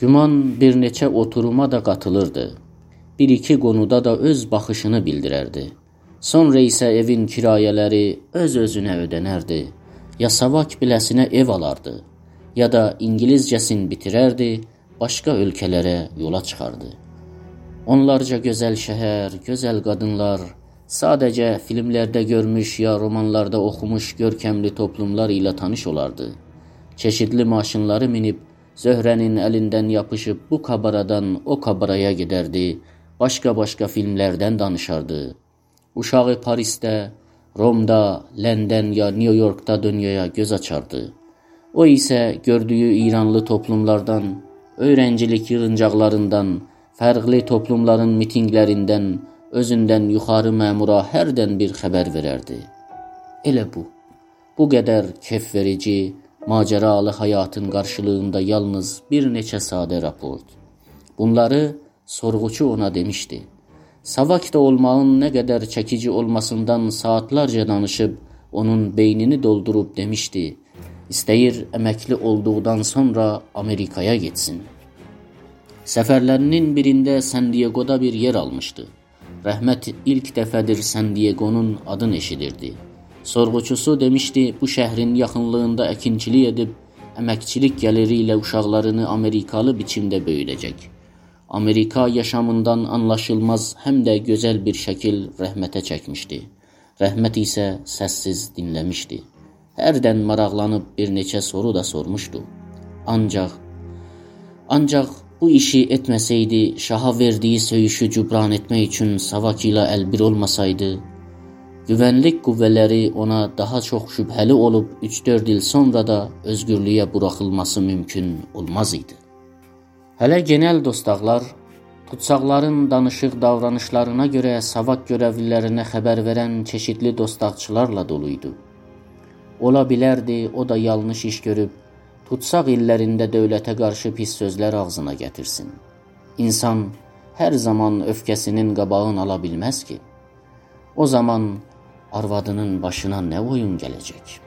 Güman bir neçə oturuma da qatılırdı. Bir-iki qonuda da öz baxışını bildirərdi. Sonra isə evin kirayələri öz-özünə ödənərdi. Ya savak biləsinə ev alardı, ya da ingiliscəsin bitirərdi, başqa ölkələrə yola çıxardı. Onlarca gözəl şəhər, gözəl qadınlar, sadəcə filmlərdə görmüş ya romanlarda oxumuş görkəmli toplumlar ilə tanış olardı. Çeşidli maşınları minib Zöhrənin əlindən yapışıb bu kabaradan o kabaraya gedərdi, başqa-başqa filmlərdən danışardı. Uşağı Parisdə, Romda, London ya New Yorkda dünyaya göz açardı. O isə gördüyü İranlı toplumlardan, öyrəncilik yığıncaqlarından, fərqli toplumların mitinqlərindən, özündən yuxarı məmura hərdən bir xəbər verərdi. Elə bu. Bu qədər kef verici, macəralı həyatın qarşılığında yalnız bir neçə sadə raport. Bunları sorğuçu ona demişdi. Savakda olmağın nə qədər çəkici olmasından saatlarca danışıb onun beynini doldurub demişdi. İstəyir əməkli olduqdan sonra Amerikaya getsin. Səfərlərinin birində San Diego'da bir yer almışdı. Rəhmət ilk dəfədir San Diego'nun adını eşidirdi. Sorğuçusu demişdi, bu şəhrin yaxınlığında əkinçilik edib əməkçilik gəliri ilə uşaqlarını Amerikalı biçimdə böyüdəcək. Amerika yaşamından anlaşılmaz, həm də gözəl bir şəkil rəhmətə çəkmişdi. Rəhmət isə səssiz dinləmişdi. Hərdən maraqlanıb bir neçə soru da sormuşdu. Ancaq ancaq bu işi etməsəydi, şaha verdiyi söyüşü cübran etmək üçün Savak ilə əlbir olmasaydı, Güvənlik qüvvələri ona daha çox şübhəli olub 3-4 il sonra da özgürlüyə buraxılması mümkün olmaz idi. Hələ genel dostaqlar tutsaqların danışıq davranışlarına görə savaq görəvlilərinə xəbər verən çeşidli dostaqçılarla dolu idi. Ola bilərdi, o da yanlış iş görüb tutsaq illərində dövlətə qarşı pis sözlər ağzına gətirsin. İnsan hər zaman öfkəsinin qabağını ala bilməz ki. O zaman arvadının başına nə oyun gələcək?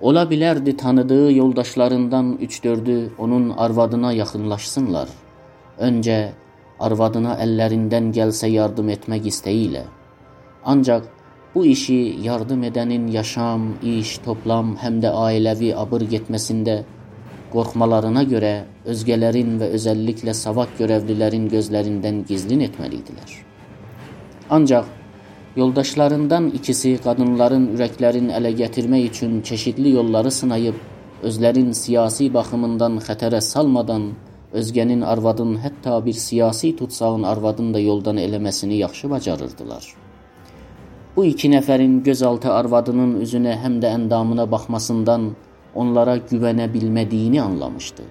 Ola bilərdi tanıdığı yoldaşlarından 3-4-ü onun arvadına yaxınlaşsınlar. Öncə arvadına əllərindən gəlsə yardım etmək istəyi ilə. Ancaq bu işi yardım edənin yaşam, iş, toplam, həm də ailəvi abır getməsində qorxmalarına görə özgələrin və özəlliklə savaq görəvlilərin gözlərindən gizlin etməliydilər. Ancaq Yoldaşlarından ikisi qadınların ürəklərini ələ gətirmək üçün çeşidli yolları sınayıb, özlərin siyasi baxımından xətərə salmadan, özgənin arvadın, hətta bir siyasi tutsağın arvadın da yoldan eləməsini yaxşı bacarırdılar. Bu iki nəfərin gözaltı arvadının üzünə həm də əndamına baxmasından onlara güvənə bilmədiyini anlamışdı.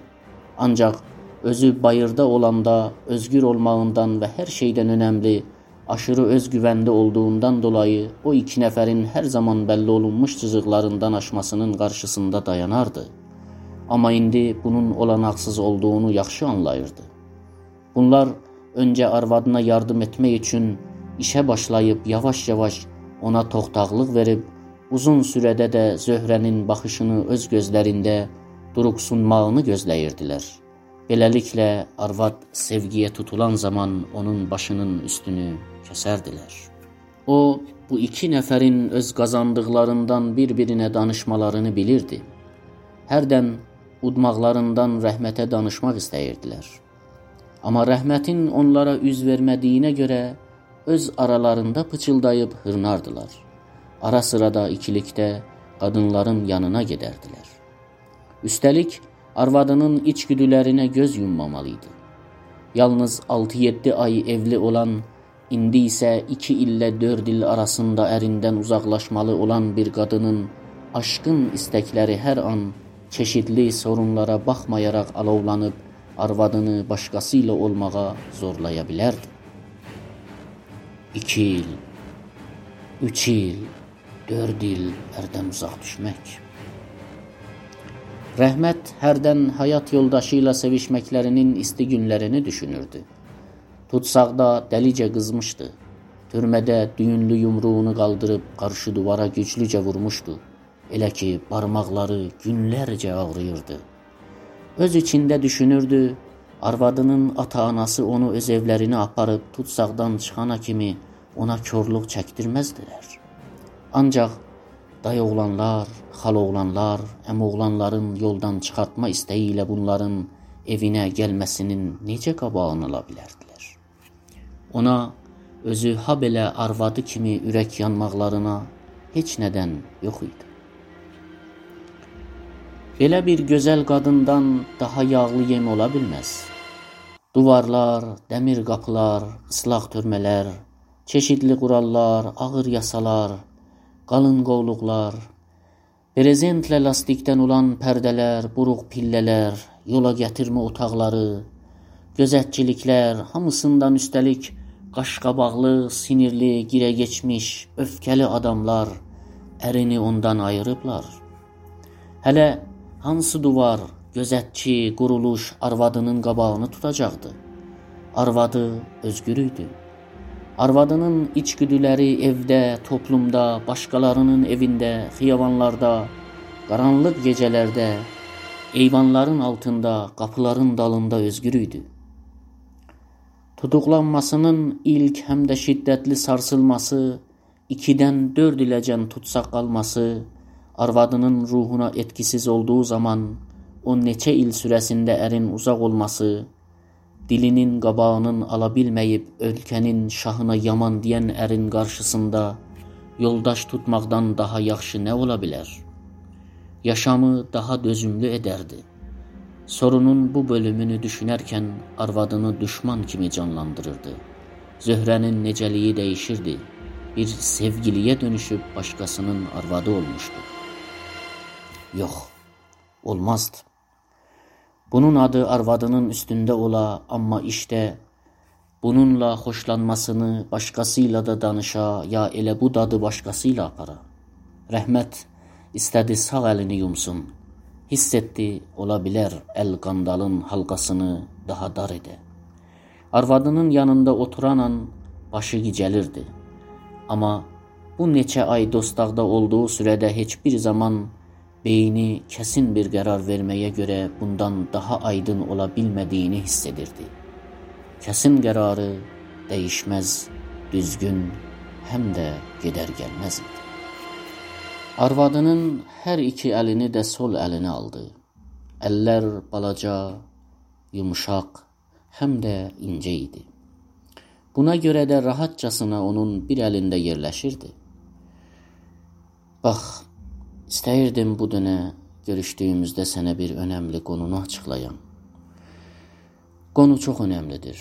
Ancaq özü bayırda olanda özgür olmağından və hər şeydən önəmli aşırı özgüvəndə olduğundan dolayı o iki nəfərin hər zaman bəlli olunmuş cızıqlarından aşmasının qarşısında dayanardı. Amma indi bunun olanaqsız olduğunu yaxşı anlayırdı. Bunlar öncə arvadına yardım etmək üçün işə başlayıb yavaş-yavaş ona toxtaqlıq verib uzun sürədə də Zöhrənin baxışını öz gözlərində duruqsunmağını gözləyirdilər. Beləliklə arvad sevgiyə tutulan zaman onun başının üstünü kəsərdilər. O bu iki nəfərin öz qazandıqlarından bir-birinə danışmalarını bilirdi. Hərdən udmaqlarından rəhmətə danışmaq istəyirdilər. Amma rəhmətin onlara üz vermədiyinə görə öz aralarında pıçıldayıb hırnardılar. Ara sıra da ikilikdə qadınların yanına gedərdilər. Üstəlik, arvadının içgüdülərinə göz yummamalı idi. Yalnız 6-7 ay evli olan, indi isə 2 illə 4 il arasında ərindən uzaqlaşmalı olan bir qadının aşkın istəkləri hər an çeşidli sorunlara baxmayaraq alovlanıb arvadını başqası ilə olmağa zorlaya bilərdi. 2 il, 3 il, 4 il ərdən uzaq düşmək. Rəhmət hərdən həyat yoldaşı ilə sevişməklərinin isti günlərini düşünürdü. Tutsaqda dəlicə qızmışdı. Türmədə düyünlü yumruğunu qaldırıb qarşı duvara güclücə vurmuşdu. Elə ki, barmaqları günlərcə ağrıyırdı. Öz içində düşünürdü, arvadının ata-anası onu öz evlərinə aparıb tutsaqdan çıxana kimi ona korluq çəkdirməzdilər. Ancaq dayı oğlanlar, xala oğlanlar, əmi oğlanların yoldan çıxartma istəyi ilə bunların evinə gəlməsinin necə qabağını ala bilərdilər? Ona özü ha belə arvadı kimi ürək yanmaqlarına heç nədən yox idi. Belə bir gözəl qadından daha yağlı yem ola bilməz. Duvarlar, dəmir qapılar, ıslaq törmələr, çeşidli qurallar, ağır yasalar, qalın qovluqlar, brezentlə lastikdən olan pərdələr, buruq pillələr, yola gətirmə otaqları, gözətçiliklər, hamısından üstəlik qaşqabaqlı, sinirli, girə keçmiş, öfkəli adamlar ərini ondan ayırıblar. Hələ Hansı duvar, gözətçi, quruluş arvadının qabağını tutacaqdı? Arvadı özgür idi. Arvadının içgüdüləri evdə, toplumda, başqalarının evində, xiyavanlarda, qaranlıq gecələrdə, eyvanların altında, qapıların dalında özgür idi. Tutuqlanmasının ilk həm də şiddətli sarsılması, 2-dən 4 iləcən tutsaq qalması, arvadının ruhuna etkisiz olduğu zaman o neçə il sürəsində ərin uzaq olması, dilinin qabağının ala bilməyib ölkənin şahına yaman deyən ərin qarşısında yoldaş tutmaqdan daha yaxşı nə ola bilər? Yaşamı daha dözümlü edərdi. Sorunun bu bölümünü düşünərkən arvadını düşman kimi canlandırırdı. Zöhrənin necəliyi dəyişirdi. Bir sevgiliyə dönüşüb başqasının arvadı olmuşdu. Yox, olmazdı. Bunun adı arvadının üstündə ola, amma işdə bununla xoşlanmasını başqasıyla da danışa, ya elə bu dadı başqasıyla apara. Rəhmət istədi sağ əlini yumsun. Hiss etdi, ola bilər əl qandalın halqasını daha dar edə. Arvadının yanında oturanan başı gicəlirdi. Amma bu neçə ay dostaqda olduğu sürədə heç bir zaman beyni kəsin bir qərar verməyə görə bundan daha aydın ola bilmədiyini hiss edirdi. Kəsin qərarı dəyişməz, düzgün, həm də gedər gəlməz idi. Arvadının hər iki əlini də sol əlinə aldı. Əllər balaca, yumşaq, həm də incə idi. Buna görə də rahatcasına onun bir əlində yerləşirdi. Bax, İstəyirdim bu dönə görüşdüyümüzdə sənə bir önəmli qonunu açıqlayam. Qonu çox önəmlidir.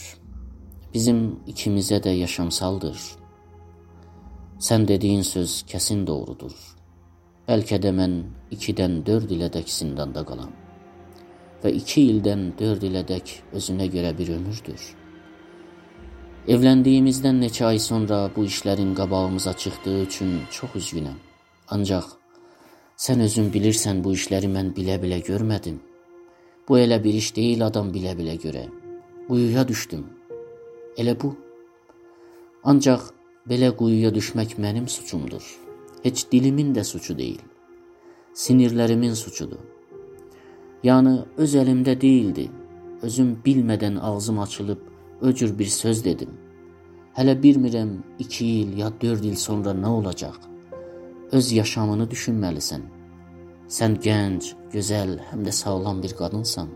Bizim ikimizə də yaşamsaldır. Sən dediyin söz kəsin doğrudur. Bəlkə də mən 2-dən 4 ilədək zindanda qalam. Və 2 ildən 4 ilədək özünə görə bir ömürdür. Evləndiyimizdən neçə ay sonra bu işlərin qabağımıza çıxdığı üçün çox üzgünəm. Ancaq Sən özün bilirsən bu işləri mən bilə-bilə görmədim. Bu elə bir iş deyil adam bilə-bilə görə. Quyuya düşdüm. Elə bu. Ancaq belə quyuya düşmək mənim suçumdur. Heç dilimin də suçu deyil. Sinirlərimin suçudur. Yəni öz əlimdə deyildi. Özüm bilmədən ağzım açılıb öcür bir söz dedim. Hələ bilmirəm 2 il ya 4 il sonra nə olacaq? Öz yaşamını düşünməlisən. Sən gənc, gözəl, həm də sağlam bir qadınsan.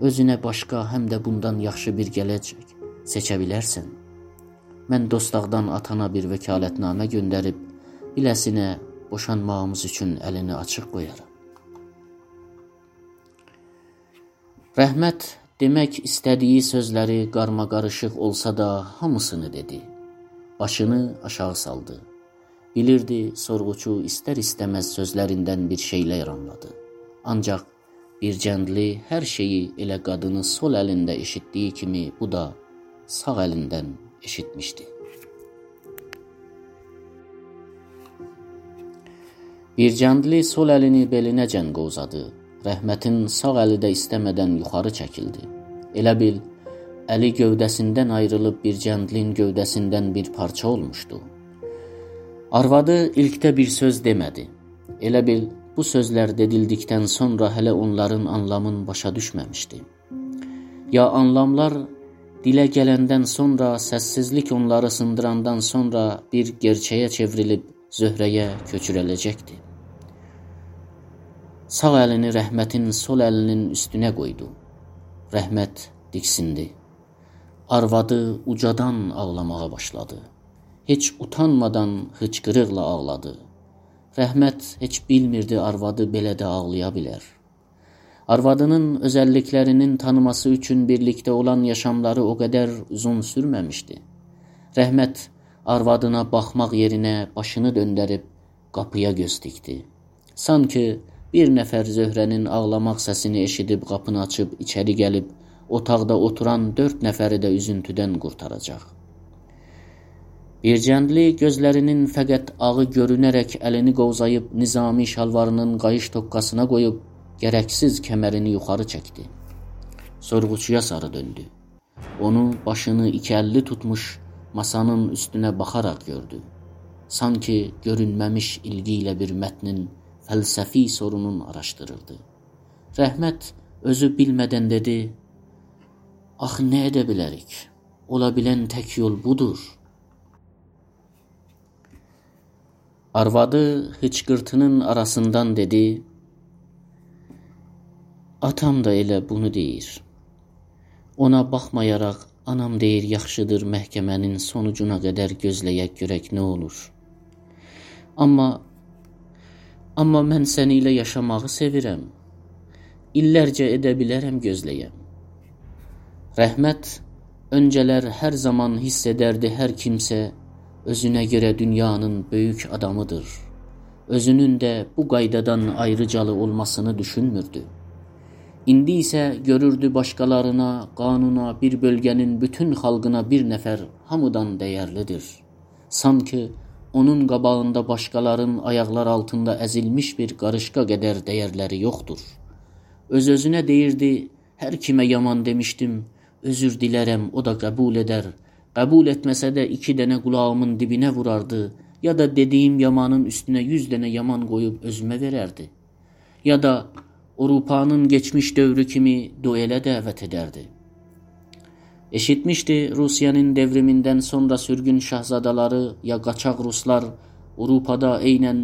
Özünə başqa, həm də bundan yaxşı bir gələcək seçə bilərsən. Mən dostaqdan atana bir vəkalətnamə göndərib biləsinə boşanmağımız üçün əlini açıq qoyaram. Rəhmət demək istədiyi sözləri qarma-qarışıq olsa da hamısını dedi. Başını aşağı saldı. Bilirdi, sorğuçu istər-istəməz sözlərindən bir şeylər anladı. Ancaq bir cəndli hər şeyi elə qadını sol əlində eşitdiyi kimi bu da sağ əlindən eşitmişdi. Bir cəndli sol əlini belinəcən qozadı. Rəhmətin sağ əli də istəmədən yuxarı çəkildi. Elə bil əli gövdəsindən ayrılıb bir cəndlin gövdəsindən bir parça olmuşdu. Arvadı ilkdə bir söz demədi. Elə bil bu sözlər dedildikdən sonra hələ onların anlamın başa düşməmişdi. Ya anlamlar dilə gələndən sonra səssizlik onları sındırandan sonra bir gerçəyə çevrilib Zöhrəyə köçürüləcəkdi. Sağ əlini Rəhmətin sol əlinin üstünə qoydu. Rəhmət diksindi. Arvadı ucadan ağlamağa başladı. Heç utanmadan hıçqırıqla ağladı. Rəhmət heç bilmirdi arvadı belə də ağlaya bilər. Arvadının özəlliklərinin tanıması üçün birlikdə olan yaşamları o qədər uzun sürməmişdi. Rəhmət arvadına baxmaq yerinə başını döndərib qapıya göz dikdi. Sanki bir nəfər Zöhrənin ağlamaq səsini eşidib qapını açıb içəri gəlib otaqda oturan dörd nəfəri də üzüntüdən qurtaracaq. Bircəndli gözlərinin fəqət ağı görünərək əlini qovzayıb nizami şalvarının qayış toqqasına qoyub gərəksiz kəmərini yuxarı çəkdi. Sorğuçuya sarı döndü. Onu başını iki əlli tutmuş masanın üstünə baxaraq gördü. Sanki görünməmiş ilgi ilə bir mətnin fəlsəfi sorunun araşdırırdı. Rəhmət özü bilmədən dedi: "Ax nə edə bilərik? Ola bilən tək yol budur." Arvadı hıçqırtının arasından dedi: Atam da elə bunu deyir. Ona baxmayaraq anam deyir yaxşıdır məhkəmənin sonucuna qədər gözləyək görək nə olur. Amma amma mən səni ilə yaşamağı sevirəm. İllərcə edə bilərəm gözləyəm. Rəhmət öncələr hər zaman hiss edərdi hər kimsə özünə görə dünyanın böyük adamıdır. Özünün də bu qaydadan ayrıcalı olmasını düşünmürdü. İndi isə görürdü başqalarına, qanuna, bir bölgənin bütün xalqına bir nəfər hamıdan dəyərlidir. Sanki onun qabağında başqaların ayaqlar altında əzilmiş bir qarışqa qədər dəyərləri yoxdur. Öz-özünə deyirdi, hər kimə yaman demişdim, özür dilərəm, o da qəbul edər. Qəbul etməsə də iki dənə qulağımın dibinə vurardı, ya da dediyim yamanın üstünə yüz dənə yaman qoyub özümə verərdi. Ya da Avropanın geçmiş dövrü kimi duelə dəvət edərdi. Eşitmişdi Rusiyanın devrimindən sonra sürgün şahzadaları ya qaçaq ruslar Avropada eynən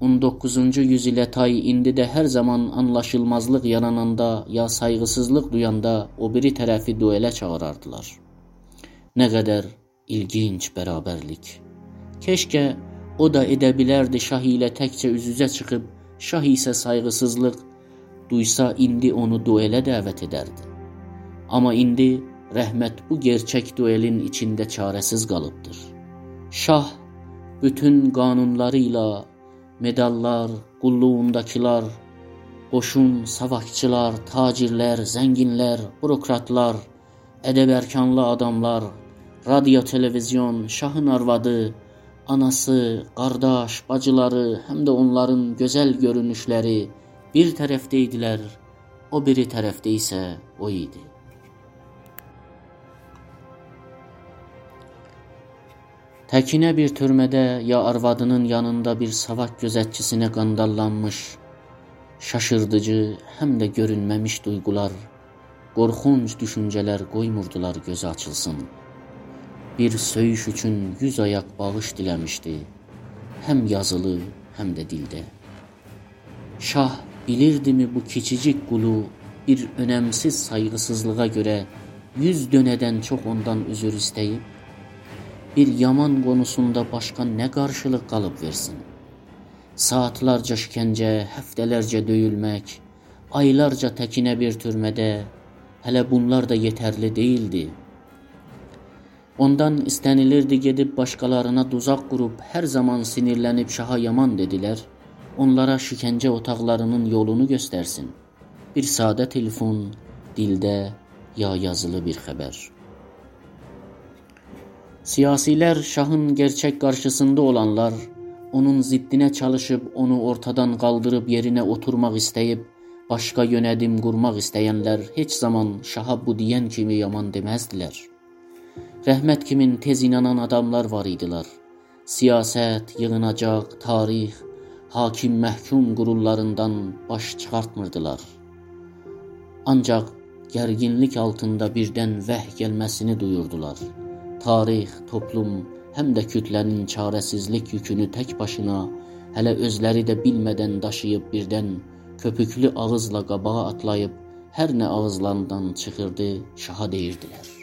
19-cu yüzülə tay indi də hər zaman anlaşılmazlıq yarananda ya sayğısızlıq duyanda o biri tərəfi duelə çağırardılar. Nə qədər ilginc bərabərlik. Keşkə o da edə bilərdi şah ilə təkcə üz-üzə çıxıb, şah isə sayğısızlıq duysa indi onu duelə dəvət edərdi. Amma indi rəhmət bu gerçək duelin içində çarəsiz qalıbdır. Şah bütün qanunları ilə medallar, qulluğundakılar, qoşun, savakçılar, tacirlər, zənginlər, bürokratlar, ədəbərkanlı adamlar, radio, televizyon, şahın arvadı, anası, qardaş, bacıları, həm də onların gözəl görünüşləri bir tərəfdə idilər, o biri tərəfdə isə o idi. Təkinə bir türmədə ya arvadının yanında bir savak gözətçisinə qandallanmış, şaşırdıcı, həm də görünməmiş duyğular, qorxunc düşüncələr qoymurdular gözü açılsın bir söyüş üçün yüz ayaq bağış diləmişdi, həm yazılı, həm də dildə. Şah bilirdimi bu kiçicik qulu bir önəmsiz sayğısızlığa görə yüz dönədən çox ondan üzür istəyib, bir yaman qonusunda başqa nə qarşılıq qalıb versin? Saatlarca şikəncə, həftələrcə döyülmək, aylarca təkinə bir türmədə, hələ bunlar da yetərli deyildi. Ondan istənilirdi gedib başqalarına duzaq qurub hər zaman sinirlənib şaha yaman dedilər. Onlara şikəncə otaqlarının yolunu göstərsin. Bir sadə telefon, dildə ya yazılı bir xəbər. Siyasilər şahın gerçək qarşısında olanlar onun ziddinə çalışıb onu ortadan qaldırıb yerinə oturmaq istəyib başqa yönədim qurmaq istəyənlər heç zaman şaha bu deyən kimi yaman deməzdilər. Rəhmət kimin tez inanan adamlar var idilər. Siyasət, yığınacaq, tarix, hakim məhkum qurullarından baş çıxartmırdılar. Ancaq gərginlik altında birdən vəh gəlməsini duyurdular. Tarix, toplum, həm də kütlənin çarəsizlik yükünü tək başına hələ özləri də bilmədən daşıyıb birdən köpüklü ağızla qabağa atlayıb hər nə ağızlarından çıxırdı şaha deyirdilər.